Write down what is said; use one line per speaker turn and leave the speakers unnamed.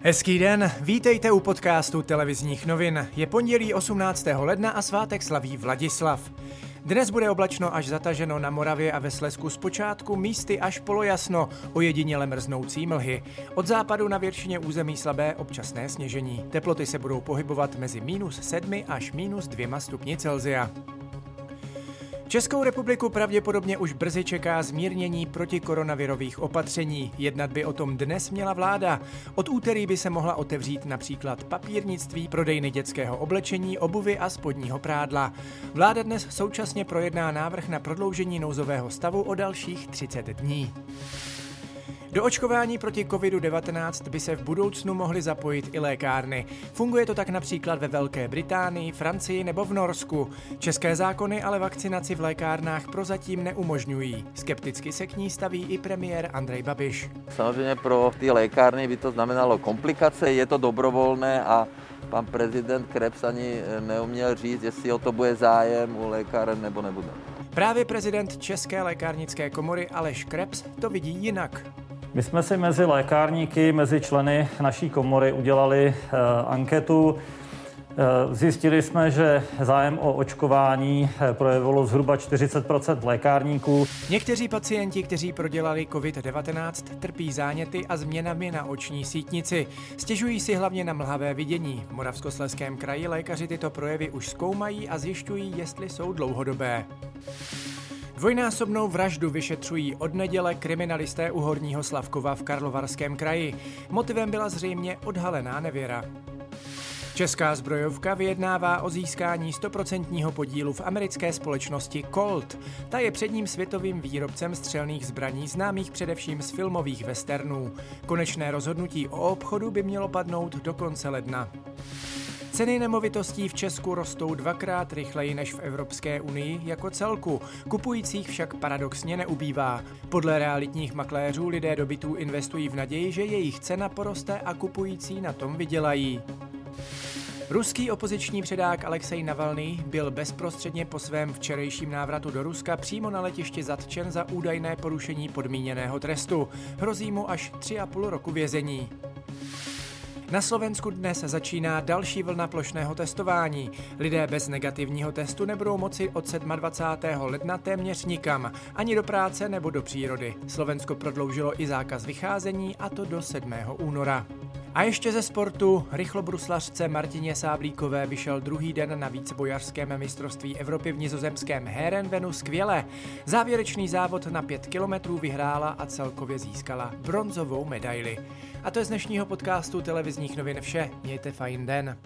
Hezký den, vítejte u podcastu televizních novin. Je pondělí 18. ledna a svátek slaví Vladislav. Dnes bude oblačno až zataženo na Moravě a ve Slesku zpočátku místy až polojasno, ojediněle mrznoucí mlhy. Od západu na většině území slabé občasné sněžení. Teploty se budou pohybovat mezi minus 7 až minus 2 stupni Celzia. Českou republiku pravděpodobně už brzy čeká zmírnění protikoronavirových opatření. Jednat by o tom dnes měla vláda. Od úterý by se mohla otevřít například papírnictví, prodejny dětského oblečení, obuvy a spodního prádla. Vláda dnes současně projedná návrh na prodloužení nouzového stavu o dalších 30 dní. Do očkování proti COVID-19 by se v budoucnu mohly zapojit i lékárny. Funguje to tak například ve Velké Británii, Francii nebo v Norsku. České zákony ale vakcinaci v lékárnách prozatím neumožňují. Skepticky se k ní staví i premiér Andrej Babiš.
Samozřejmě pro ty lékárny by to znamenalo komplikace, je to dobrovolné a pan prezident Krebs ani neuměl říct, jestli o to bude zájem u lékáren nebo nebude.
Právě prezident České lékárnické komory Aleš Krebs to vidí jinak.
My jsme si mezi lékárníky, mezi členy naší komory udělali uh, anketu. Uh, zjistili jsme, že zájem o očkování eh, projevilo zhruba 40% lékárníků.
Někteří pacienti, kteří prodělali COVID-19, trpí záněty a změnami na oční sítnici. Stěžují si hlavně na mlhavé vidění. V Moravskoslezském kraji lékaři tyto projevy už zkoumají a zjišťují, jestli jsou dlouhodobé. Dvojnásobnou vraždu vyšetřují od neděle kriminalisté u Horního Slavkova v Karlovarském kraji. Motivem byla zřejmě odhalená nevěra. Česká zbrojovka vyjednává o získání 100% podílu v americké společnosti Colt. Ta je předním světovým výrobcem střelných zbraní známých především z filmových westernů. Konečné rozhodnutí o obchodu by mělo padnout do konce ledna. Ceny nemovitostí v Česku rostou dvakrát rychleji než v Evropské unii jako celku. Kupujících však paradoxně neubývá. Podle realitních makléřů lidé do bytů investují v naději, že jejich cena poroste a kupující na tom vydělají. Ruský opoziční předák Alexej Navalny byl bezprostředně po svém včerejším návratu do Ruska přímo na letišti zatčen za údajné porušení podmíněného trestu. Hrozí mu až 3,5 roku vězení. Na Slovensku dnes začíná další vlna plošného testování. Lidé bez negativního testu nebudou moci od 27. ledna téměř nikam, ani do práce nebo do přírody. Slovensko prodloužilo i zákaz vycházení a to do 7. února. A ještě ze sportu. Rychlobruslařce Martině Sáblíkové vyšel druhý den na vícebojařském mistrovství Evropy v nizozemském Herenvenu skvěle. Závěrečný závod na 5 kilometrů vyhrála a celkově získala bronzovou medaili. A to je z dnešního podcastu televizních novin vše. Mějte fajn den.